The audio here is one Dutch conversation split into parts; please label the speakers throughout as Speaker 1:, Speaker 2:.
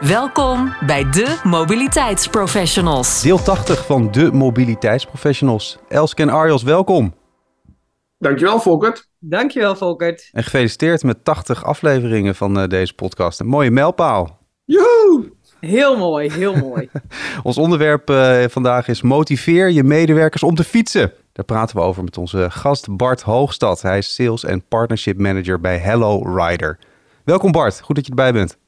Speaker 1: Welkom bij de Mobiliteitsprofessionals.
Speaker 2: Deel 80 van de Mobiliteitsprofessionals. Elske en Arjos, welkom.
Speaker 3: Dankjewel, Volkert.
Speaker 4: Dankjewel, Volkert.
Speaker 2: En gefeliciteerd met 80 afleveringen van uh, deze podcast. Een mooie mijlpaal.
Speaker 3: Joehoe!
Speaker 4: Heel mooi, heel mooi.
Speaker 2: Ons onderwerp uh, vandaag is motiveer je medewerkers om te fietsen. Daar praten we over met onze gast Bart Hoogstad. Hij is Sales en Partnership Manager bij Hello Rider. Welkom Bart, goed dat je erbij bent.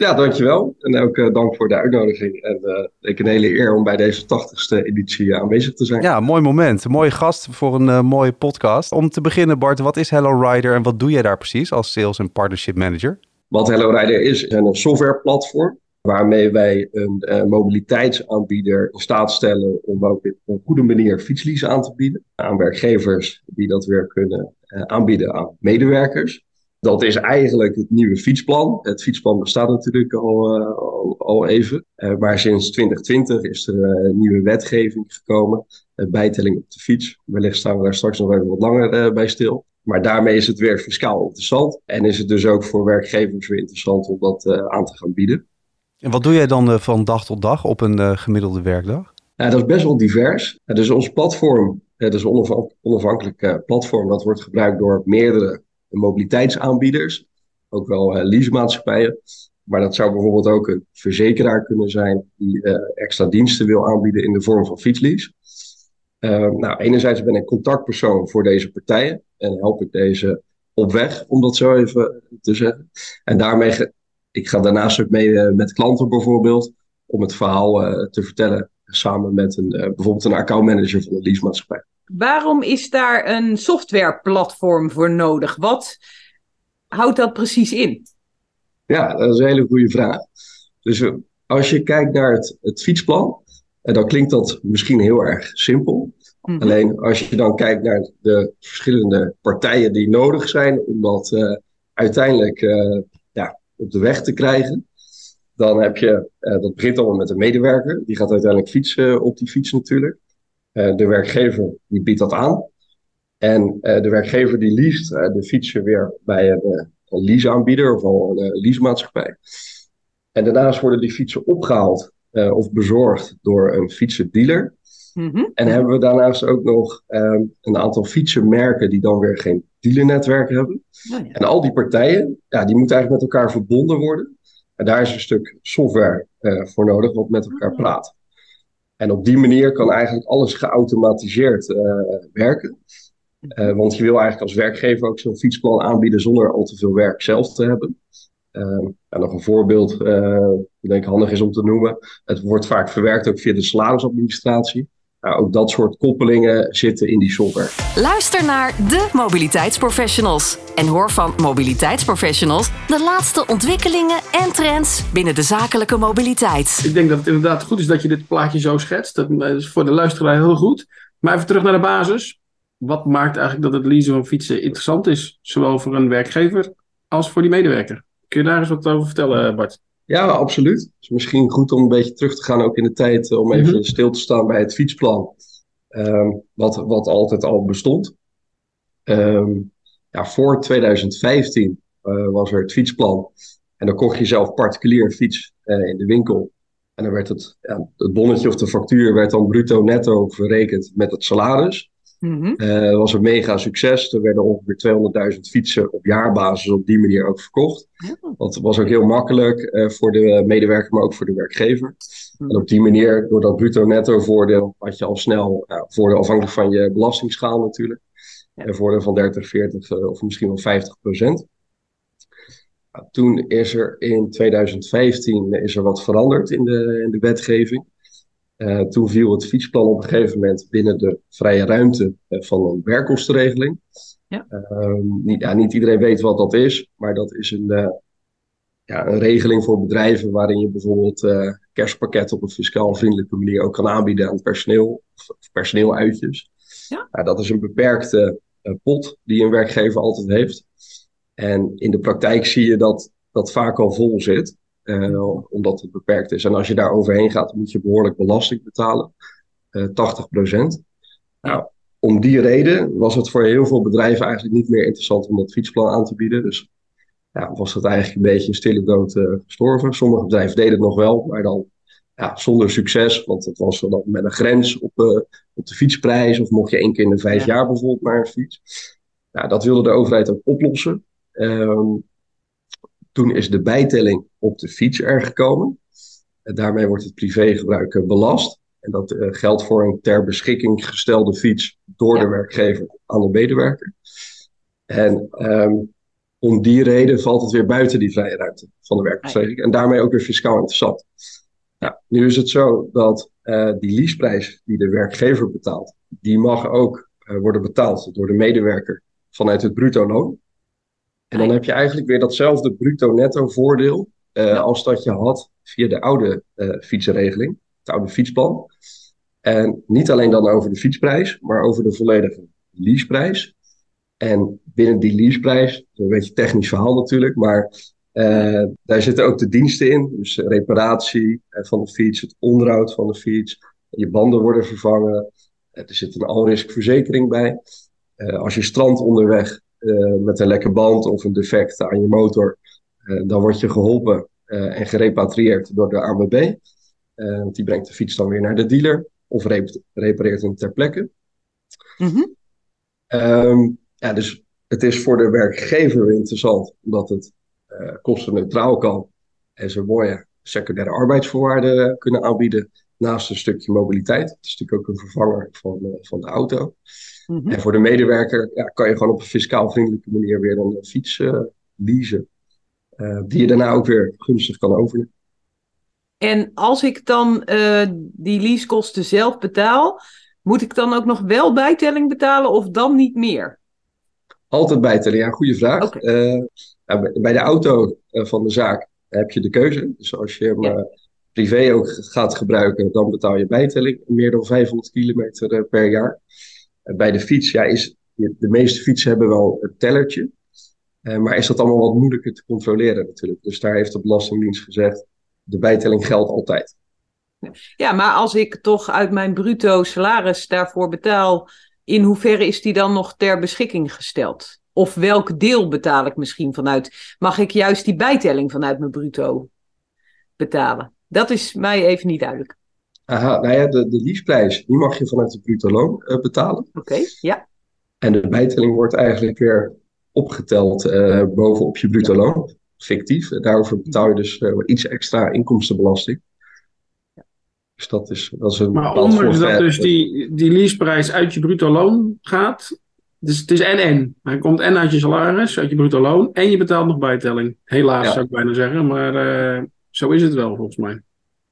Speaker 3: Ja, dankjewel. En ook uh, dank voor de uitnodiging. En uh, ik een hele eer om bij deze 80ste editie aanwezig te zijn.
Speaker 2: Ja, mooi moment. Een mooie gast voor een uh, mooie podcast. Om te beginnen, Bart, wat is Hello Rider en wat doe jij daar precies als Sales en Partnership Manager?
Speaker 3: Wat Hello Rider is, is een softwareplatform waarmee wij een mobiliteitsaanbieder in staat stellen om ook op een goede manier fietslease aan te bieden aan werkgevers die dat weer kunnen aanbieden aan medewerkers. Dat is eigenlijk het nieuwe fietsplan. Het fietsplan bestaat natuurlijk al, uh, al, al, even. Uh, maar sinds 2020 is er uh, nieuwe wetgeving gekomen. bijtelling op de fiets. Wellicht staan we daar straks nog even wat langer bij stil. Maar daarmee is het weer fiscaal interessant. En is het dus ook voor werkgevers weer interessant om dat aan te gaan bieden.
Speaker 2: En wat doe jij dan van dag tot dag op een gemiddelde werkdag?
Speaker 3: dat is best wel divers. dus ons platform, het is een onafhankelijk platform. Dat wordt gebruikt door meerdere mobiliteitsaanbieders, ook wel uh, leasemaatschappijen. Maar dat zou bijvoorbeeld ook een verzekeraar kunnen zijn die uh, extra diensten wil aanbieden in de vorm van fietslease. Uh, nou, enerzijds ben ik contactpersoon voor deze partijen en help ik deze op weg, om dat zo even te zeggen. En daarmee, ik ga daarnaast ook mee met klanten bijvoorbeeld, om het verhaal te vertellen samen met een, bijvoorbeeld een accountmanager van een leasemaatschappij.
Speaker 4: Waarom is daar een softwareplatform voor nodig? Wat houdt dat precies in?
Speaker 3: Ja, dat is een hele goede vraag. Dus als je kijkt naar het, het fietsplan, dan klinkt dat misschien heel erg simpel. Mm-hmm. Alleen als je dan kijkt naar de verschillende partijen die nodig zijn om dat uh, uiteindelijk uh, ja, op de weg te krijgen, dan heb je, uh, dat begint allemaal met een medewerker, die gaat uiteindelijk fietsen op die fiets natuurlijk. Uh, de werkgever die biedt dat aan. En de werkgever die leest de fietsen weer bij een, een leaseaanbieder of een leasemaatschappij. En daarnaast worden die fietsen opgehaald of bezorgd door een fietsendealer. Mm-hmm. En hebben we daarnaast ook nog um, een aantal fietsenmerken die dan weer geen dealernetwerk hebben. Oh, ja. En al die partijen, ja, die moeten eigenlijk met elkaar verbonden worden. En daar is een stuk software voor nodig wat met elkaar praat. En op die manier kan eigenlijk alles geautomatiseerd uh, werken. Uh, want je wil eigenlijk als werkgever ook zo'n fietsplan aanbieden zonder al te veel werk zelf te hebben. Uh, en nog een voorbeeld, ik denk handig is om te noemen. Het wordt vaak verwerkt ook via de salarisadministratie. Nou, ook dat soort koppelingen zitten in die software.
Speaker 1: Luister naar de mobiliteitsprofessionals en hoor van mobiliteitsprofessionals de laatste ontwikkelingen en trends binnen de zakelijke mobiliteit.
Speaker 3: Ik denk dat het inderdaad goed is dat je dit plaatje zo schetst. Dat is voor de luisteraar heel goed. Maar even terug naar de basis. Wat maakt eigenlijk dat het leasen van fietsen interessant is, zowel voor een werkgever als voor die medewerker? Kun je daar eens wat over vertellen, Bart? Ja, absoluut. Het is misschien goed om een beetje terug te gaan ook in de tijd, om even mm-hmm. stil te staan bij het fietsplan. Um, wat, wat altijd al bestond. Um, ja, voor 2015 uh, was er het fietsplan. En dan kocht je zelf particulier een fiets uh, in de winkel. En dan werd het, ja, het bonnetje of de factuur werd dan bruto netto verrekend met het salaris. Uh, dat was een mega succes. Er werden ongeveer 200.000 fietsen op jaarbasis op die manier ook verkocht. Ja. Dat was ook heel makkelijk uh, voor de medewerker, maar ook voor de werkgever. Mm-hmm. En op die manier, door dat bruto-netto voordeel, had je al snel uh, voordeel afhankelijk van je belastingsschaal natuurlijk. Ja. Een voordeel van 30, 40 of misschien wel 50 procent. Nou, toen is er in 2015 is er wat veranderd in de, in de wetgeving. Uh, toen viel het fietsplan op een gegeven moment binnen de vrije ruimte uh, van een werkkostenregeling. Ja. Uh, niet, ja, niet, iedereen weet wat dat is, maar dat is een, uh, ja, een regeling voor bedrijven waarin je bijvoorbeeld kerstpakketten op een fiscaal vriendelijke manier ook kan aanbieden aan het personeel of, personeeluitjes. Ja. dat is een beperkte pot die een werkgever altijd heeft. En in de praktijk zie je dat dat vaak al vol zit, uh, omdat het beperkt is. En als je daar overheen gaat, moet je behoorlijk belasting betalen, 80 procent. Nou, om die reden was het voor heel veel bedrijven eigenlijk niet meer interessant om dat fietsplan aan te bieden. Dus ja, was dat eigenlijk een beetje een stille dood uh, gestorven. Sommige bedrijven deden het nog wel, maar dan ja, zonder succes. Want het was dan met een grens op, op de fietsprijs. Of mocht je één keer in de vijf jaar bijvoorbeeld maar een fiets. Nou, dat wilde de overheid ook oplossen. Um, toen is de bijtelling op de fiets er gekomen. En daarmee wordt het privégebruik eh, belast. En dat uh, geldt voor een ter beschikking gestelde fiets door de werkgever aan de medewerker. En um, om die reden valt het weer buiten die vrije ruimte van de werkverzekering. En daarmee ook weer fiscaal interessant. Nou, nu is het zo dat uh, die leaseprijs die de werkgever betaalt, die mag ook uh, worden betaald door de medewerker vanuit het bruto loon. En dan heb je eigenlijk weer datzelfde bruto-netto voordeel uh, als dat je had via de oude fietsenregeling, het oude fietsplan. En niet alleen dan over de fietsprijs, maar over de volledige leaseprijs. En binnen die leaseprijs, een beetje technisch verhaal natuurlijk, maar uh, daar zitten ook de diensten in. Dus reparatie eh, van de fiets, het onderhoud van de fiets, je banden worden vervangen. Uh, er zit een all-risk bij. Uh, als je strand onderweg met een lekke band of een defect aan je motor, dan word je geholpen en gerepatrieerd door de ANWB. want die brengt de fiets dan weer naar de dealer of repareert hem ter plekke. Mm -hmm. Ja, dus het is voor de werkgever interessant, omdat het uh, kostenneutraal kan en ze mooie secundaire arbeidsvoorwaarden kunnen aanbieden naast een stukje mobiliteit. Het is natuurlijk ook een vervanger van, uh, van de auto. Mm -hmm. En voor de medewerker ja, kan je gewoon op een fiscaal vriendelijke manier weer een fiets uh, leasen, die je daarna ook weer gunstig kan overnemen.
Speaker 4: En als ik dan die leasekosten zelf betaal, moet ik dan ook nog wel bijtelling betalen of dan niet meer?
Speaker 3: Altijd bijtellen, ja, goede vraag. Uh, bij de auto uh, van de zaak heb je de keuze. Dus als je hem uh, privé ook gaat gebruiken, dan betaal je bijtelling. Meer dan 500 kilometer per jaar. bij de fiets, ja, is, de meeste fietsen hebben wel een tellertje. maar is dat allemaal wat moeilijker te controleren natuurlijk. Dus daar heeft de Belastingdienst gezegd, de bijtelling geldt altijd.
Speaker 4: Ja, maar als ik toch uit mijn bruto salaris daarvoor betaal in hoeverre is die dan nog ter beschikking gesteld? Of welk deel betaal ik misschien vanuit? Mag ik juist die bijtelling vanuit mijn bruto betalen? Dat is mij even niet duidelijk.
Speaker 3: Aha, nou ja, de, de leaseprijs, die mag je vanuit het bruto loon uh, betalen.
Speaker 4: Oké, ja.
Speaker 3: En de bijtelling wordt eigenlijk weer opgeteld uh, bovenop je bruto loon, fictief. Daarover betaal je dus uh, iets extra inkomstenbelasting. Dus dat is, dat is een
Speaker 5: maar ondanks dat dus die, die leaseprijs uit je bruto loon gaat, dus het is en-en. Hij komt en uit je salaris, uit je bruto loon, en je betaalt nog bijtelling. Helaas zou ik bijna zeggen, maar uh, zo is het wel volgens mij.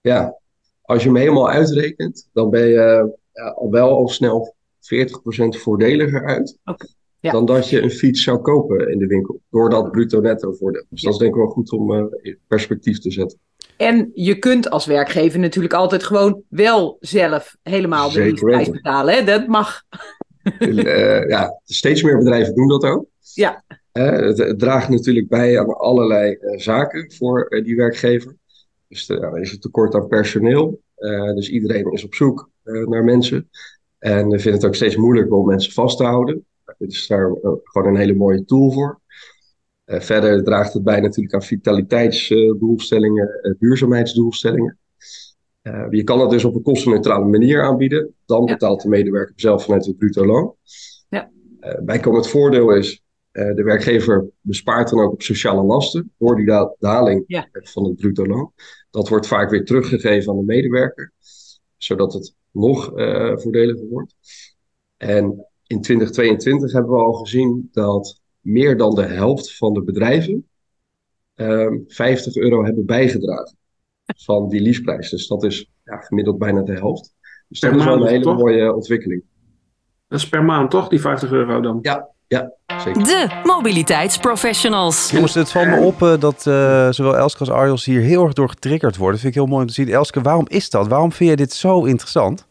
Speaker 3: Ja, als je hem helemaal uitrekent, dan ben je uh, al wel al snel 40% voordeliger uit. Okay. Ja. Dan dat je een fiets zou kopen in de winkel. Door dat bruto-netto voordeel. Dus dat is denk ik wel goed om uh, in perspectief te zetten.
Speaker 4: En je kunt als werkgever natuurlijk altijd gewoon wel zelf helemaal de prijs betalen. Hè? Dat mag.
Speaker 3: uh, ja, steeds meer bedrijven doen dat ook.
Speaker 4: Ja.
Speaker 3: Uh, het, het, draagt natuurlijk bij aan allerlei uh, zaken voor die werkgever. Dus er is een tekort aan personeel. dus iedereen is op zoek naar mensen. En we vinden het ook steeds moeilijker om mensen vast te houden. Dit is daar gewoon een hele mooie tool voor. Uh, verder draagt het bij natuurlijk aan vitaliteitsdoelstellingen, duurzaamheidsdoelstellingen. Je kan het dus op een kostenneutrale manier aanbieden. Dan betaalt de medewerker zelf vanuit het bruto loon. Ja. bijkomend voordeel is, de werkgever bespaart dan ook op sociale lasten door die da daling ja. van het bruto loon. Dat wordt vaak weer teruggegeven aan de medewerker, zodat het nog voordeliger wordt. En in 2022 hebben we al gezien dat meer dan de helft van de bedrijven um, 50 euro hebben bijgedragen van die leaseprijs. Dus dat is ja, gemiddeld bijna de helft. Dus dat is wel een hele mooie ontwikkeling.
Speaker 5: Dat is per maand toch, die 50 euro dan?
Speaker 3: Ja, ja. zeker.
Speaker 1: De mobiliteitsprofessionals.
Speaker 2: Jongens, het valt me op eh, dat eh, zowel Elske als Arjos hier heel erg door getriggerd worden. Dat vind ik heel mooi om te zien. Elske, waarom is dat? Waarom vind je dit zo interessant?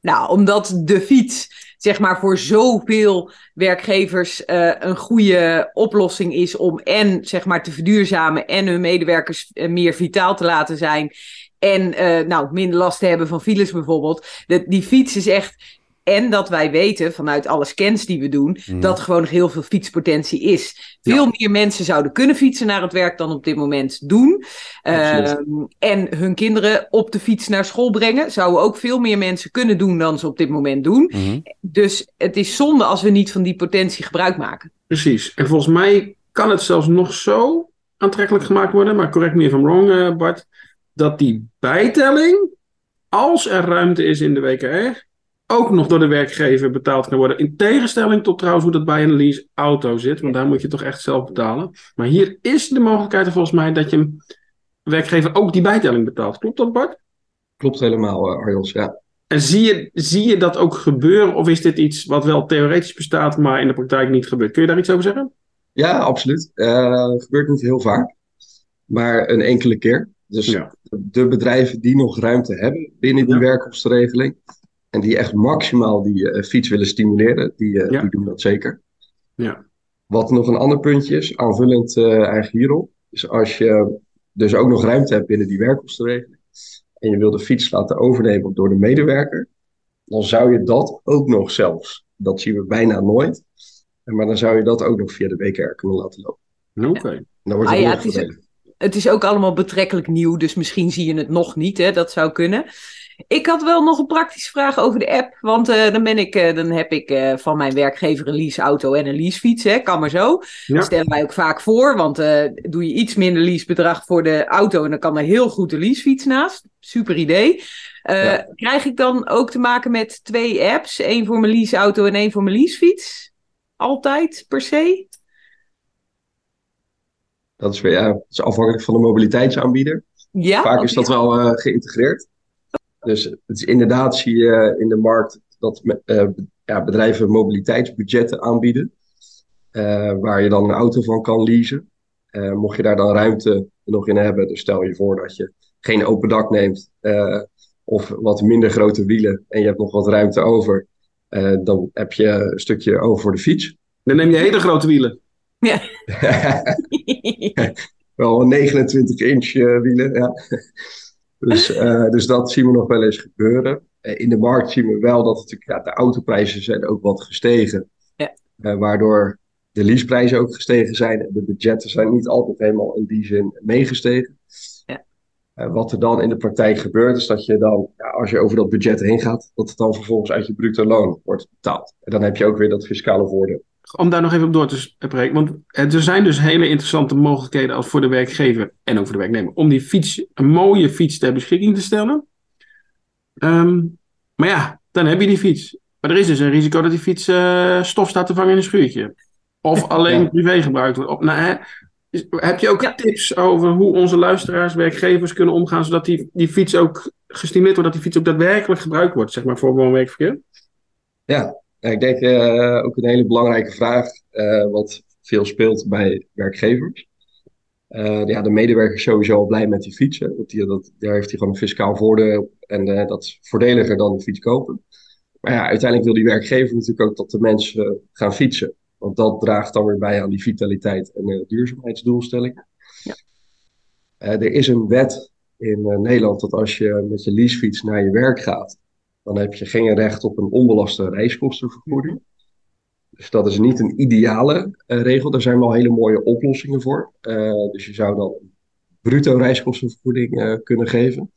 Speaker 4: Nou, omdat de fiets, zeg maar, voor zoveel werkgevers eh, een goede oplossing is om en, zeg maar, te verduurzamen en hun medewerkers meer vitaal te laten zijn. En, eh, nou, minder last te hebben van files bijvoorbeeld. De, die fiets is echt en dat wij weten vanuit alle scans die we doen,
Speaker 2: Mhm.
Speaker 4: dat er gewoon nog heel veel fietspotentie is. Veel meer mensen zouden kunnen fietsen naar het werk dan op dit moment doen. Ehm, en hun kinderen op de fiets naar school brengen. Zouden ook veel meer mensen kunnen doen dan ze op dit moment doen.
Speaker 2: Mhm.
Speaker 4: Dus het is zonde als we niet van die potentie gebruik maken.
Speaker 5: Precies. En volgens mij kan het zelfs nog zo aantrekkelijk gemaakt worden, maar correct me if I'm wrong, eh, Bart, dat die bijtelling, als er ruimte is in de WKR, ook nog door de werkgever betaald kan worden. In tegenstelling tot trouwens hoe dat bij een lease auto zit, want daar moet je toch echt zelf betalen. Maar hier is de mogelijkheid er volgens mij dat je werkgever ook die bijtelling betaalt. Klopt dat, Bart?
Speaker 3: Klopt helemaal, eh, Arjos. Ja.
Speaker 5: En zie je, zie je dat ook gebeuren, of is dit iets wat wel theoretisch bestaat, maar in de praktijk niet gebeurt? Kun je daar iets over zeggen?
Speaker 3: ja, absoluut. Het gebeurt niet heel vaak, maar een enkele keer. Dus
Speaker 5: Ja.
Speaker 3: de bedrijven die nog ruimte hebben binnen die
Speaker 5: Ja.
Speaker 3: werkkostenregeling en die echt maximaal die eh, fiets willen stimuleren, die, eh,
Speaker 5: Ja.
Speaker 3: die doen dat zeker.
Speaker 5: Ja.
Speaker 3: Wat nog een ander puntje is, aanvullend eh eigenlijk hierop, is als je dus ook nog ruimte hebt binnen die werkkostenregeling en je wil de fiets laten overnemen door de medewerker, dan zou je dat ook nog zelfs, dat zien we bijna nooit, maar dan zou je dat ook nog via de WKR kunnen laten lopen.
Speaker 5: Oké.
Speaker 3: Dan wordt
Speaker 4: Ah
Speaker 3: het
Speaker 4: ja, het is-. Het is ook allemaal betrekkelijk nieuw, dus misschien zie je het nog niet. Hè? Dat zou kunnen. Ik had wel nog een praktische vraag over de app. Want eh, dan, ben ik, eh, dan heb ik eh, van mijn werkgever een leaseauto en een leasefiets. Hè? Kan maar zo.
Speaker 5: Ja.
Speaker 4: Dat stellen wij ook vaak voor. Want doe je iets minder leasebedrag voor de auto... en dan kan er heel goed de leasefiets naast. Super idee.
Speaker 3: Ja.
Speaker 4: Krijg ik dan ook te maken met twee apps? Eén voor mijn leaseauto en één voor mijn leasefiets? Altijd, per se?
Speaker 3: Dat is weer ja, dat is afhankelijk van de mobiliteitsaanbieder.
Speaker 4: Ja?
Speaker 3: Vaak is dat wel geïntegreerd. Dus het is inderdaad zie je in de markt dat eh, ja, bedrijven mobiliteitsbudgetten aanbieden. eh, waar je dan een auto van kan leasen. Eh, mocht je daar dan ruimte nog in hebben, dus stel je voor dat je geen open dak neemt. eh, of wat minder grote wielen en je hebt nog wat ruimte over. eh, dan heb je een stukje over voor de fiets.
Speaker 5: Dan neem je hele grote wielen.
Speaker 3: Wel een 29 inch eh, wielen, ja. Dus, eh, dus dat zien we nog wel eens gebeuren. Eh, in de markt zien we wel dat natuurlijk, ja, de autoprijzen zijn ook wat gestegen.
Speaker 4: Ja.
Speaker 3: Eh, waardoor de leaseprijzen ook gestegen zijn. De budgetten zijn niet altijd helemaal in die zin meegestegen.
Speaker 4: Ja.
Speaker 3: Wat er dan in de praktijk gebeurt, is dat je dan, ja, als je over dat budget heen gaat, dat het dan vervolgens uit je bruto loon wordt betaald. En dan heb je ook weer dat fiscale voordeel.
Speaker 5: Om daar nog even op door te spreken. Want er zijn dus hele interessante mogelijkheden als voor de werkgever en ook voor de werknemer. Om die fiets, een mooie fiets ter beschikking te stellen. Ehm, maar ja, dan heb je die fiets. Maar er is dus een risico dat die fiets eh, stof staat te vangen in een schuurtje. Of alleen
Speaker 3: Ja.
Speaker 5: privé gebruikt wordt. Nou, hè, is- heb je ook
Speaker 4: Ja.
Speaker 5: tips over hoe onze luisteraars, werkgevers kunnen omgaan, zodat die, die fiets ook gestimuleerd wordt, dat die fiets ook daadwerkelijk gebruikt wordt, zeg maar, voor woon-werkverkeer?
Speaker 3: Ja, ik denk eh, ook een hele belangrijke vraag, eh, wat veel speelt bij werkgevers. Eh, ja, de medewerker is sowieso al blij met die fiets. hè, want die, dat, daar heeft hij gewoon een fiscaal voordeel en dat is voordeliger dan de fiets kopen. Maar ja, uiteindelijk wil die werkgever natuurlijk ook dat de mensen gaan fietsen. Want dat draagt dan weer bij aan die vitaliteit en duurzaamheidsdoelstellingen.
Speaker 4: Ja.
Speaker 3: Er is een wet in Nederland dat als je met je leasefiets naar je werk gaat, dan heb je geen recht op een onbelaste reiskostenvergoeding. Dus dat is niet een ideale eh, regel. Daar zijn wel hele mooie oplossingen voor. Eh, dus je zou dan bruto reiskostenvergoeding eh, kunnen geven.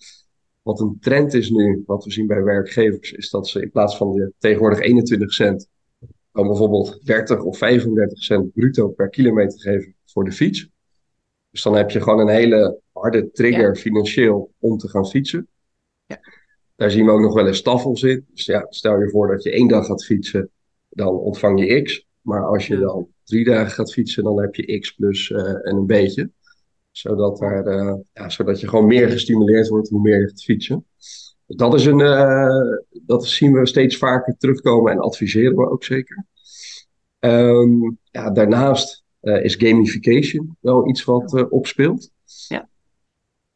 Speaker 3: Wat een trend is nu, wat we zien bij werkgevers, is dat ze in plaats van de tegenwoordig 21 cent, dan bijvoorbeeld 30 of 35 cent bruto per kilometer geven voor de fiets. Dus dan heb je gewoon een hele harde trigger financieel om te gaan fietsen.
Speaker 4: Ja.
Speaker 3: Daar zien we ook nog wel eens staffels in. Dus ja, stel je voor dat je één dag gaat fietsen, dan ontvang je X. Maar als je dan drie dagen gaat fietsen, dan heb je X plus eh, en een beetje. Zodat, daar, eh, ja, zodat je gewoon meer gestimuleerd wordt hoe meer je gaat fietsen. Dus dat, is een, eh, dat zien we steeds vaker terugkomen en adviseren we ook zeker. Ehm, ja, daarnaast is gamification wel iets wat opspeelt.
Speaker 4: Ja.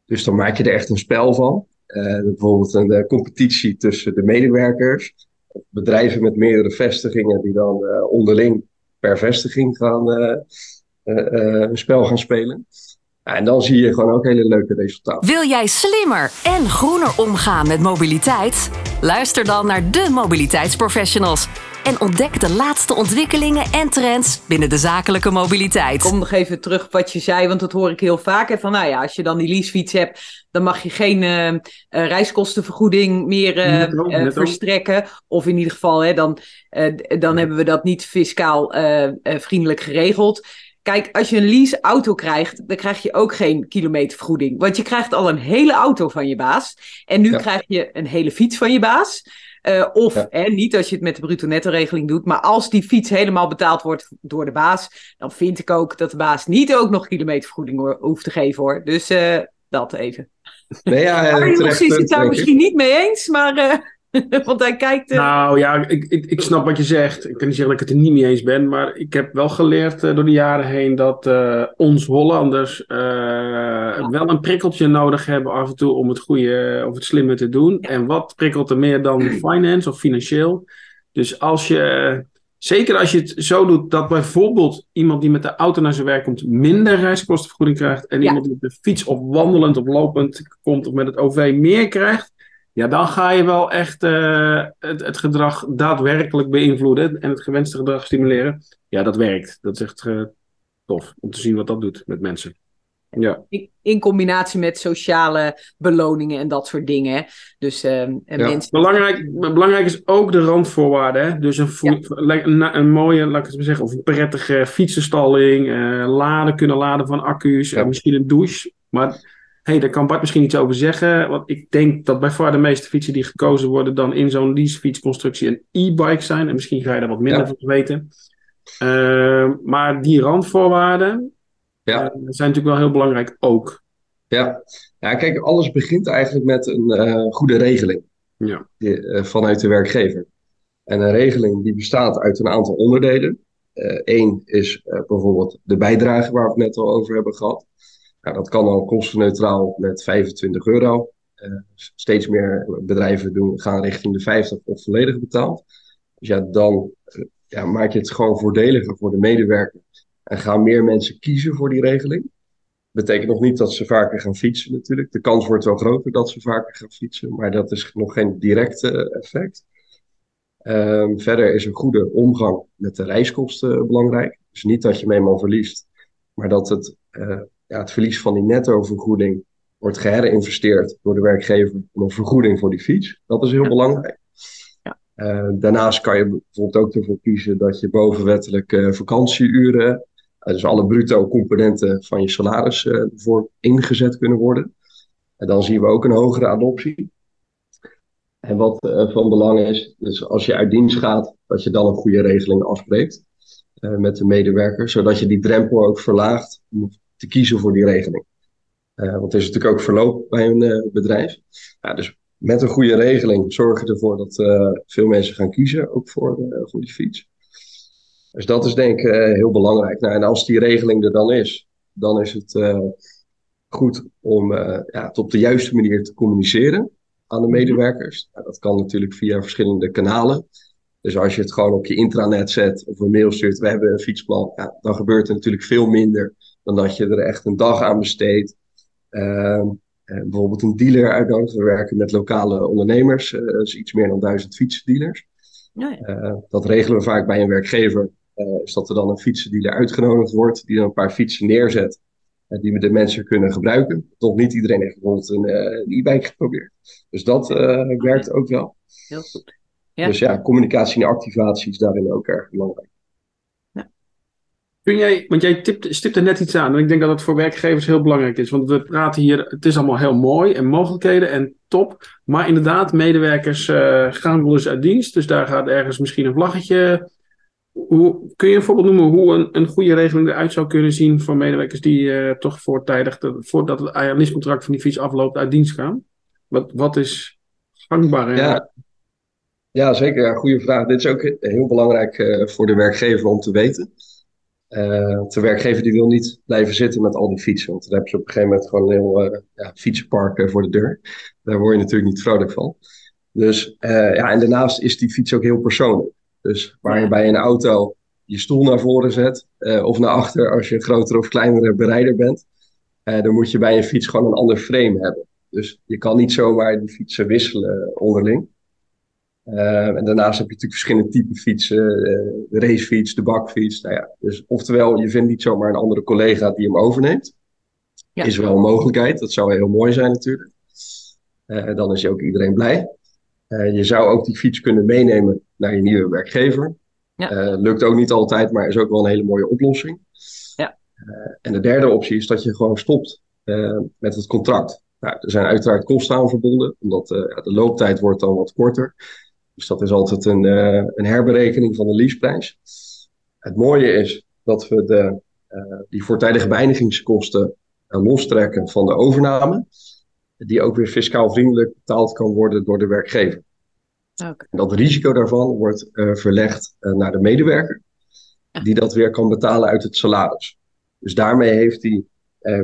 Speaker 3: Dus dan maak je er echt een spel van. Bijvoorbeeld een competitie tussen de medewerkers. Bedrijven met meerdere vestigingen die dan onderling per vestiging gaan een spel gaan spelen. En dan zie je gewoon ook hele leuke resultaten.
Speaker 1: Wil jij slimmer en groener omgaan met mobiliteit? Luister dan naar de mobiliteitsprofessionals en ontdek de laatste ontwikkelingen en trends binnen de zakelijke mobiliteit.
Speaker 4: Kom nog even terug op wat je zei, want dat hoor ik heel vaak. Hè, van nou ja, als je dan die leasefiets hebt, dan mag je geen uh, reiskostenvergoeding meer uh, verstrekken. Of in ieder geval, hè, dan, dan hebben we dat niet fiscaal vriendelijk geregeld. Kijk, als je een lease auto krijgt, dan krijg je ook geen kilometervergoeding. Want je krijgt al een hele auto van je baas. En nu krijg je een hele fiets van je baas. Uh, of hè, niet als je het met de bruto-netto-regeling doet. Maar als die fiets helemaal betaald wordt door de baas. dan vind ik ook dat de baas niet ook nog kilometervergoeding hoeft te geven hoor. Dus uh, dat even.
Speaker 3: Nee, ja, uh,
Speaker 4: precies, het daar misschien niet mee eens. Maar Want hij kijkt. Uh...
Speaker 5: Nou ja, ik, ik, ik snap wat je zegt. Ik kan niet zeggen dat ik het er niet mee eens ben. Maar ik heb wel geleerd uh, door de jaren heen dat uh, ons Hollanders wel een prikkeltje nodig hebben af en toe om het goede of het slimme te doen. Ja. En wat prikkelt er meer dan finance of financieel? Dus als je. Zeker als je het zo doet dat bijvoorbeeld iemand die met de auto naar zijn werk komt minder reiskostenvergoeding krijgt. En ja. iemand die met de fiets of wandelend of lopend komt of met het OV meer krijgt ja, dan ga je wel echt uh, het, het, gedrag daadwerkelijk beïnvloeden en het gewenste gedrag stimuleren. Ja, dat werkt. Dat is echt uh, tof om te zien wat dat doet met mensen. Ja.
Speaker 4: In, in combinatie met sociale beloningen en dat soort dingen. Dus uh, ja. mensen...
Speaker 5: belangrijk, belangrijk is ook de randvoorwaarden. Hè? Dus een, ja. een, een, mooie, laat ik het maar zeggen, of een prettige fietsenstalling, laden kunnen laden van accu's, ja. misschien een douche. Maar hey, daar kan Bart misschien iets over zeggen. Want ik denk dat bij far de meeste fietsen die gekozen worden dan in zo'n leasefietsconstructie een e-bike zijn. En misschien ga je daar wat minder ja. van weten. Uh, maar die randvoorwaarden ja. uh, zijn natuurlijk wel heel belangrijk ook.
Speaker 3: Ja. ja, kijk, alles begint eigenlijk met een uh, goede regeling
Speaker 5: ja.
Speaker 3: die, eh, vanuit de werkgever. En een regeling die bestaat uit een aantal onderdelen. Eén is bijvoorbeeld de bijdrage waar we het net al over hebben gehad. Dat kan al kostenneutraal met 25 euro. Uh, steeds meer bedrijven doen, gaan richting de 50 of volledig betaald. Dus ja, dan uh, ja, maak je het gewoon voordeliger voor de medewerker. En gaan meer mensen kiezen voor die regeling. Betekent nog niet dat ze vaker gaan fietsen natuurlijk. De kans wordt wel groter dat ze vaker gaan fietsen, maar dat is nog geen directe effect. Um, verder is een goede omgang met de reiskosten belangrijk. Dus niet dat je hem eenmaal verliest, maar dat het uh, ja, het verlies van die nettovergoeding wordt geherinvesteerd door de werkgever om een vergoeding voor die fiets. Dat is heel belangrijk.
Speaker 4: Ja.
Speaker 3: Uh, daarnaast kan je bijvoorbeeld ook ervoor kiezen dat je bovenwettelijke vakantieuren, uh, dus alle bruto componenten van je salaris, ervoor ingezet kunnen worden. En dan zien we ook een hogere adoptie. En wat van belang is, dus als je uit dienst gaat, dat je dan een goede regeling afspreekt met de medewerker, zodat je die drempel ook verlaagt om te kiezen voor die regeling. Uh, want er is natuurlijk ook verloop bij een uh, bedrijf. Ja, dus met een goede regeling zorg je ervoor dat uh, veel mensen gaan kiezen, ook voor, voor die fiets. Dus dat is denk ik heel belangrijk. Nou, en als die regeling er dan is, dan is het goed om ja, het op de juiste manier te communiceren aan de mhm. medewerkers. Nou, dat kan natuurlijk via verschillende kanalen. Dus als je het gewoon op je intranet zet of een mail stuurt, we hebben een fietsplan, ja, dan gebeurt er natuurlijk veel minder dan dat je er echt een dag aan besteedt. Uh, bijvoorbeeld een dealer uitnodigen. We werken met lokale ondernemers, uh, dus iets meer dan duizend fietsendealers.
Speaker 4: Ja, ja.
Speaker 3: Uh, dat regelen we vaak bij een werkgever. is dat er dan een fietsendealer uitgenodigd wordt, die dan een paar fietsen neerzet, die we de mensen kunnen gebruiken. Toch niet iedereen heeft bijvoorbeeld een e-bike geprobeerd. Dus dat werkt ook wel.
Speaker 4: Heel goed.
Speaker 3: Ja. Dus ja, communicatie en activatie is daarin ook erg belangrijk.
Speaker 5: Kun jij, want jij tipt, stipt er net iets aan en ik denk dat het voor werkgevers heel belangrijk is. Want we praten hier, het is allemaal heel mooi en mogelijkheden en top. Maar inderdaad, medewerkers uh, gaan wel eens uit dienst. Dus daar gaat ergens misschien een vlaggetje. Hoe, kun je een voorbeeld noemen hoe een, een goede regeling eruit zou kunnen zien voor medewerkers die uh, toch voortijdig, de, voordat het leasecontract van die fiets afloopt, uit dienst gaan? Wat, wat is gangbaar?
Speaker 3: Ja. Ja, zeker. Ja, goede vraag. Dit is ook heel belangrijk uh, voor de werkgever om te weten. Uh, de werkgever die wil niet blijven zitten met al die fietsen. Want dan heb je op een gegeven moment gewoon een heel uh, ja, fietsenpark voor de deur. Daar word je natuurlijk niet vrolijk van. Dus ja, en daarnaast is die fiets ook heel persoonlijk. Dus waar je bij een auto je stoel naar voren zet of naar achter als je een grotere of kleinere berijder bent, dan moet je bij een fiets gewoon een ander frame hebben. Dus je kan niet zomaar die fietsen wisselen onderling. Uh, en daarnaast heb je natuurlijk verschillende typen fietsen. Uh, de racefiets, de bakfiets. Nou ja, dus oftewel, je vindt niet zomaar een andere collega die hem overneemt. Ja. Is wel een mogelijkheid. Dat zou heel mooi zijn natuurlijk. Uh, dan is je ook iedereen blij. je zou ook die fiets kunnen meenemen naar je nieuwe werkgever. Ja. lukt ook niet altijd, maar is ook wel een hele mooie oplossing. Ja. en de derde optie is dat je gewoon stopt met het contract. Nou, er zijn uiteraard kosten aan verbonden, omdat de looptijd wordt dan wat korter. Dus dat is altijd een, uh, een herberekening van de leaseprijs. Het mooie is dat we de, uh, die voortijdige beëindigingskosten uh, lostrekken van de overname. Die ook weer fiscaal vriendelijk betaald kan worden door de werkgever. Okay. En dat risico daarvan wordt verlegd naar de medewerker. Die dat weer kan betalen uit het salaris. Dus daarmee heeft die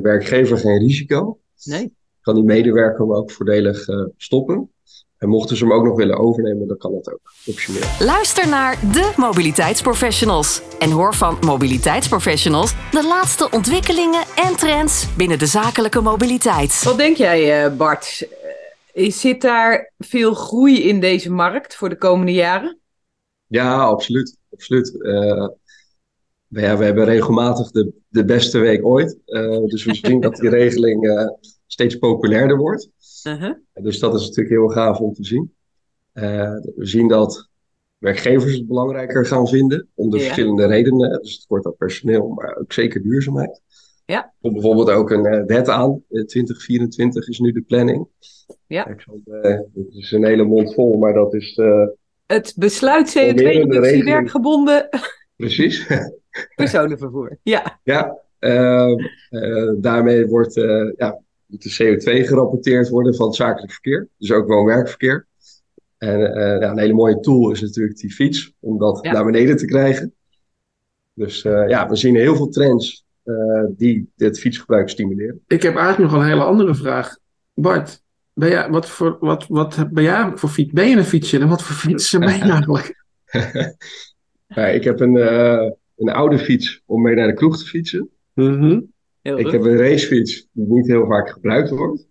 Speaker 3: werkgever geen risico. Nee. Kan die medewerker hem ook voordelig stoppen. En mochten ze hem ook nog willen overnemen, dan kan dat ook optioneel.
Speaker 1: Luister naar de mobiliteitsprofessionals. En hoor van mobiliteitsprofessionals de laatste ontwikkelingen en trends binnen de zakelijke mobiliteit.
Speaker 4: Wat denk jij, eh, Bart? Eh, zit daar veel groei in deze markt voor de komende jaren?
Speaker 3: Ja, absoluut. absoluut. Uh, ja, we hebben regelmatig de, de beste week ooit. Uh, dus we zien dat die regeling steeds populairder wordt. Uh-huh. Dus dat is natuurlijk heel gaaf om te zien. Uh, we zien dat werkgevers het belangrijker gaan vinden, om de verschillende redenen. Dus het wordt aan personeel, maar ook zeker duurzaamheid. Ja. Er komt bijvoorbeeld ook een uh, wet aan. 2024 eh, is nu de planning. Ja. Ik zal, het is een hele mond vol, maar dat is.
Speaker 4: het besluit CO2-reductie werkgebonden.
Speaker 3: Precies.
Speaker 4: Personenvervoer. Ja.
Speaker 3: Ja. daarmee wordt ja, moet de CO2 gerapporteerd worden van het zakelijk verkeer. Dus ook wel werkverkeer. En uh, ja, een hele mooie tool is natuurlijk die fiets, om dat naar beneden te krijgen. Dus uh, ja, we zien heel veel trends uh, die dit fietsgebruik stimuleren.
Speaker 5: Ik heb eigenlijk nog een hele andere vraag. Bart, ben jij, wat, voor, wat, wat ben jij voor fiets? Ben je een fietsje en wat voor fietsen ben je eigenlijk?
Speaker 3: ja, ik heb een, een oude fiets om mee naar de kroeg te fietsen. Mm ik heb een racefiets die niet heel vaak gebruikt wordt.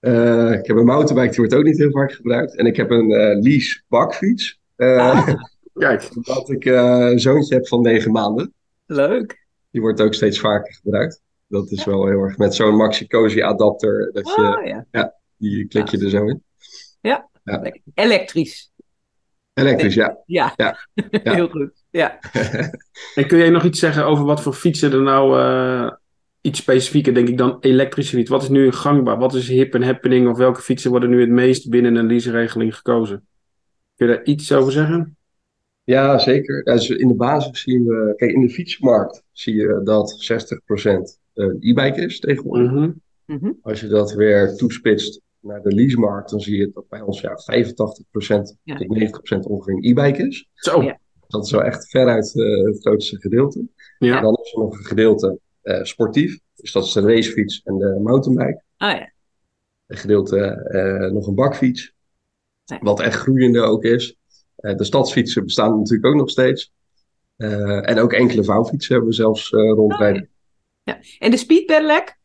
Speaker 3: Uh, ik heb een mountainbike die wordt ook niet heel vaak gebruikt. En ik heb een uh, lease bakfiets. Uh, ah, kijk. Omdat ik een zoontje heb van negen maanden.
Speaker 4: Leuk.
Speaker 3: Die wordt ook steeds vaker gebruikt. Dat is wel heel erg met zo'n Maxi Cozy adapter. Dat je, oh, ja. ja. die klik je er zo in.
Speaker 4: Ja, ja. elektrisch.
Speaker 3: Elektrisch, ja.
Speaker 4: Ja, ja. heel goed. Ja.
Speaker 5: en kun jij nog iets zeggen over wat voor fietsen er nou iets specifieker, denk ik, dan elektrische fiets. Wat is nu gangbaar? Wat is hip en happening? Of welke fietsen worden nu het meest binnen een leaseregeling gekozen? Kun je daar iets over zeggen?
Speaker 3: Ja, zeker. Dus in de basis zien we, kijk, in de fietsmarkt zie je dat 60% een e-bike is tegenwoordig. Mm -hmm. Als je dat weer toespitst naar de leasemarkt, dan zie je dat bij ons ja, 85% ja. tot 90% ongeveer een e-bike is.
Speaker 5: Zo. Ja.
Speaker 3: Dat is wel echt veruit uh, het grootste gedeelte. Ja. En dan is er nog een gedeelte uh, sportief. Dus dat is de racefiets en de mountainbike.
Speaker 4: Oh ja.
Speaker 3: Een gedeelte uh, nog een bakfiets. Nee. Wat echt groeiende ook is. Uh, de stadsfietsen bestaan natuurlijk ook nog steeds. en ook enkele vouwfietsen hebben we zelfs rondrijden. Oh,
Speaker 4: ja. En de speed pedelec?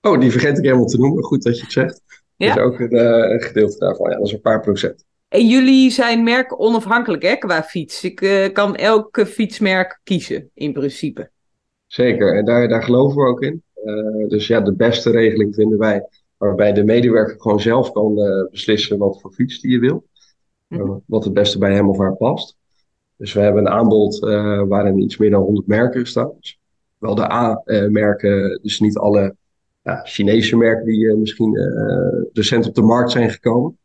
Speaker 3: Oh, die vergeet ik helemaal te noemen. Goed dat je het zegt. Ja. Dat is ook een, een gedeelte daarvan. Ja, dat is een paar procent.
Speaker 4: En jullie zijn merk onafhankelijk hè, qua fiets. Ik uh, kan elke fietsmerk kiezen in principe.
Speaker 3: Zeker, en daar, daar geloven we ook in. Uh, dus ja, de beste regeling vinden wij waarbij de medewerker gewoon zelf kan uh, beslissen wat voor fiets die je wil. Uh, wat het beste bij hem of haar past. Dus we hebben een aanbod waarin iets meer dan 100 merken staan. Dus wel de A-merken, dus niet alle ja, Chinese merken die misschien recent op de markt zijn gekomen.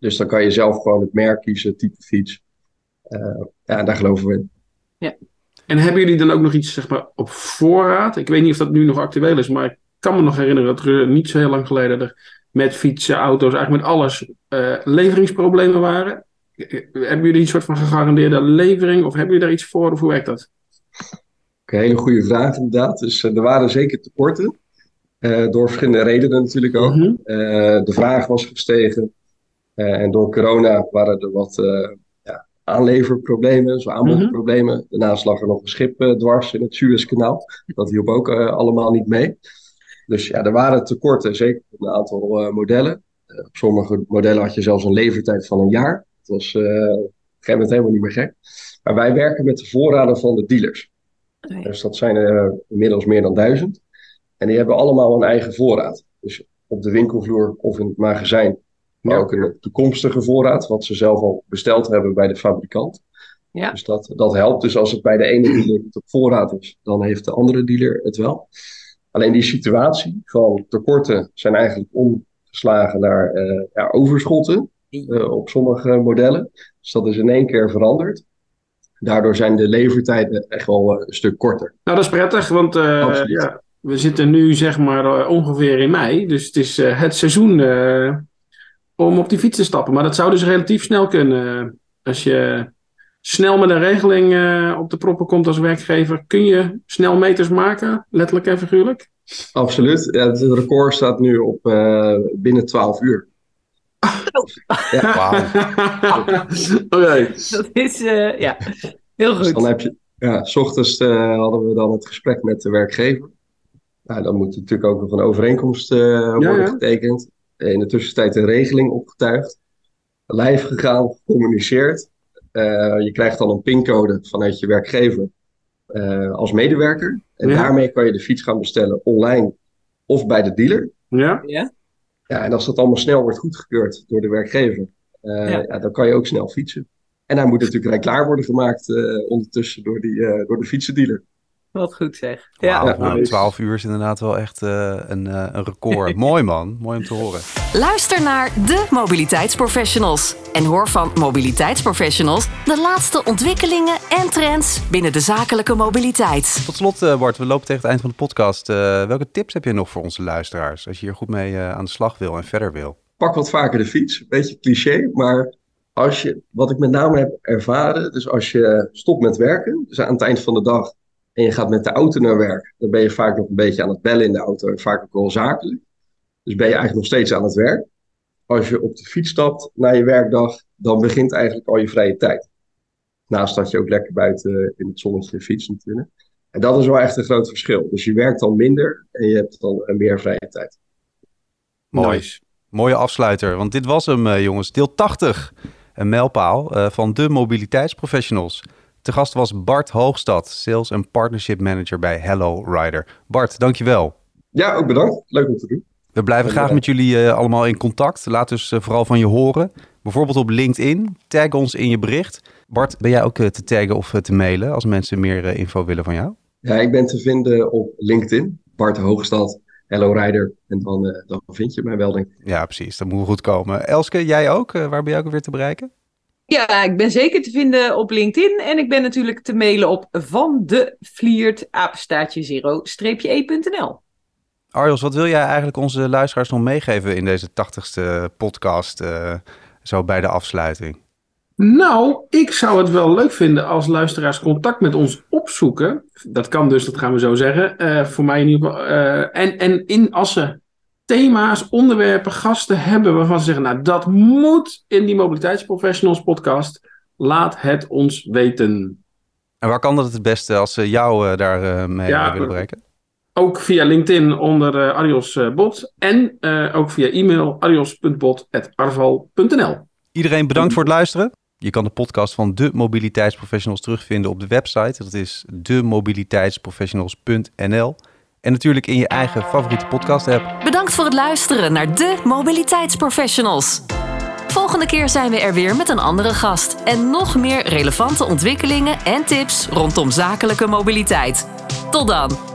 Speaker 3: Dus dan kan je zelf gewoon het merk kiezen, type fiets. ja, daar geloven we in.
Speaker 5: Ja. En hebben jullie dan ook nog iets zeg maar, op voorraad? Ik weet niet of dat nu nog actueel is, maar ik kan me nog herinneren dat er niet zo heel lang geleden er met fietsen, auto's, eigenlijk met alles, uh, leveringsproblemen waren. Hebben jullie een soort van gegarandeerde levering of hebben jullie daar iets voor of hoe werkt dat?
Speaker 3: Een hele goede vraag inderdaad. Dus er waren zeker tekorten. Uh, door verschillende redenen natuurlijk ook. Mm de vraag was gestegen. en door corona waren er wat aanleverproblemen, zo aanbodproblemen. Mm Daarnaast lag er nog een schip uh, dwars in het Suezkanaal. Dat hielp ook uh, allemaal niet mee. Dus ja, er waren tekorten, zeker op een aantal uh, modellen. op sommige modellen had je zelfs een levertijd van een jaar. Dat was op een gegeven moment helemaal niet meer gek. Maar wij werken met de voorraden van de dealers. Oh dus dat zijn er inmiddels meer dan duizend. En die hebben allemaal een eigen voorraad. Dus op de winkelvloer of in het magazijn maar ook een toekomstige voorraad, wat ze zelf al besteld hebben bij de fabrikant. Ja. Dus dat, dat helpt. Dus als het bij de ene dealer op voorraad is, dan heeft de andere dealer het wel. Alleen die situatie van tekorten zijn eigenlijk omgeslagen naar uh, ja, overschotten uh, op sommige modellen. Dus dat is in één keer veranderd. Daardoor zijn de levertijden echt wel een stuk korter.
Speaker 5: Nou, dat is prettig, want uh, ja, we zitten nu zeg maar ongeveer in mei. Dus het is het seizoen om op die fiets te stappen. Maar dat zou dus relatief snel kunnen. Als je snel met een regeling uh, op de proppen komt als werkgever, kun je snel meters maken, letterlijk en figuurlijk?
Speaker 3: Absoluut. Ja, het record staat nu op uh, binnen 12 uur.
Speaker 4: Ja. Wauw. Oké. Dat is, uh, ja, heel goed. Dus
Speaker 3: dan heb je, ja, s ochtends hadden we dan het gesprek met de werkgever. Nou, dan moet natuurlijk ook nog een overeenkomst worden ja, getekend in de tussentijd een regeling opgetuigd, live gegaan, gecommuniceerd. Uh, je krijgt dan een pincode vanuit je werkgever uh, als medewerker. En daarmee kan je de fiets gaan bestellen online of bij de dealer.
Speaker 5: Ja.
Speaker 3: Ja, ja en als dat allemaal snel wordt goedgekeurd door de werkgever, uh, ja. ja. dan kan je ook snel fietsen. En hij moet natuurlijk klaar worden gemaakt ondertussen door, die, door de fietsendealer.
Speaker 4: Wat goed zeg.
Speaker 2: Ja. nou, 12 uur is inderdaad wel echt uh, een, uh, een record. Mooi man, mooi om te horen.
Speaker 1: Luister naar de mobiliteitsprofessionals. En hoor van mobiliteitsprofessionals de laatste ontwikkelingen en trends binnen de zakelijke mobiliteit.
Speaker 2: Tot slot, uh, Bart, we lopen tegen het eind van de podcast. welke tips heb je nog voor onze luisteraars als je hier goed mee aan de slag wil en verder wil?
Speaker 3: Pak wat vaker de fiets. Beetje cliché, maar als je, wat ik met name heb ervaren, dus als je stopt met werken, dus aan het eind van de dag en je gaat met de auto naar werk, dan ben je vaak nog een beetje aan het bellen in de auto en vaak ook wel zakelijk. Dus ben je eigenlijk nog steeds aan het werk. Als je op de fiets stapt na je werkdag, dan begint eigenlijk al je vrije tijd. Naast dat je ook lekker buiten in het zonnetje fietst natuurlijk. En dat is wel echt een groot verschil. Dus je werkt dan minder en je hebt dan meer vrije tijd.
Speaker 2: Mooi. Mooie afsluiter. Want dit was hem, eh, jongens. Deel 80. Een mijlpaal uh, van de mobiliteitsprofessionals. Te gast was Bart Hoogstad, Sales en Partnership Manager bij Hello Rider. Bart, dankjewel.
Speaker 3: Ja, ook bedankt. Leuk om te doen.
Speaker 2: We blijven graag met jullie uh, allemaal in contact. Laat dus uh, vooral van je horen. Bijvoorbeeld op LinkedIn. Tag ons in je bericht. Bart, ben jij ook uh, te taggen of te mailen als mensen meer info willen van jou?
Speaker 3: Ja, ik ben te vinden op LinkedIn. Bart Hoogstad, Hello Rider. En dan, dan vind je mij wel, denk ik.
Speaker 2: Ja, precies. Dat moet goed komen. Elske, jij ook? waar ben jij ook weer te bereiken?
Speaker 4: Ja, ik ben zeker te vinden op LinkedIn. En ik ben natuurlijk te mailen op van de vliert apenstaatje zero-e.nl.
Speaker 2: Arjos, wat wil jij eigenlijk onze luisteraars nog meegeven in deze tachtigste podcast, uh, zo bij de afsluiting?
Speaker 5: Nou, ik zou het wel leuk vinden als luisteraars contact met ons opzoeken. Dat kan dus, dat gaan we zo zeggen. Uh, voor mij in ieder geval. Uh, en, en in, als ze thema's, onderwerpen, gasten hebben waarvan ze zeggen, nou dat moet in die mobiliteitsprofessionals podcast. Laat het ons weten.
Speaker 2: En waar kan dat het beste als ze jou uh, daar uh, mee ja, willen bereiken?
Speaker 5: Ook via LinkedIn onder uh, Arios Bot en ook via e-mail arios.bot.arval.nl.
Speaker 2: Iedereen bedankt voor het luisteren. Je kan de podcast van de mobiliteitsprofessionals terugvinden op de website. Dat is demobiliteitsprofessionals.nl. En natuurlijk in je eigen favoriete podcast-app.
Speaker 1: Bedankt voor het luisteren naar de Mobiliteitsprofessionals. Volgende keer zijn we er weer met een andere gast en nog meer relevante ontwikkelingen en tips rondom zakelijke mobiliteit. Tot dan!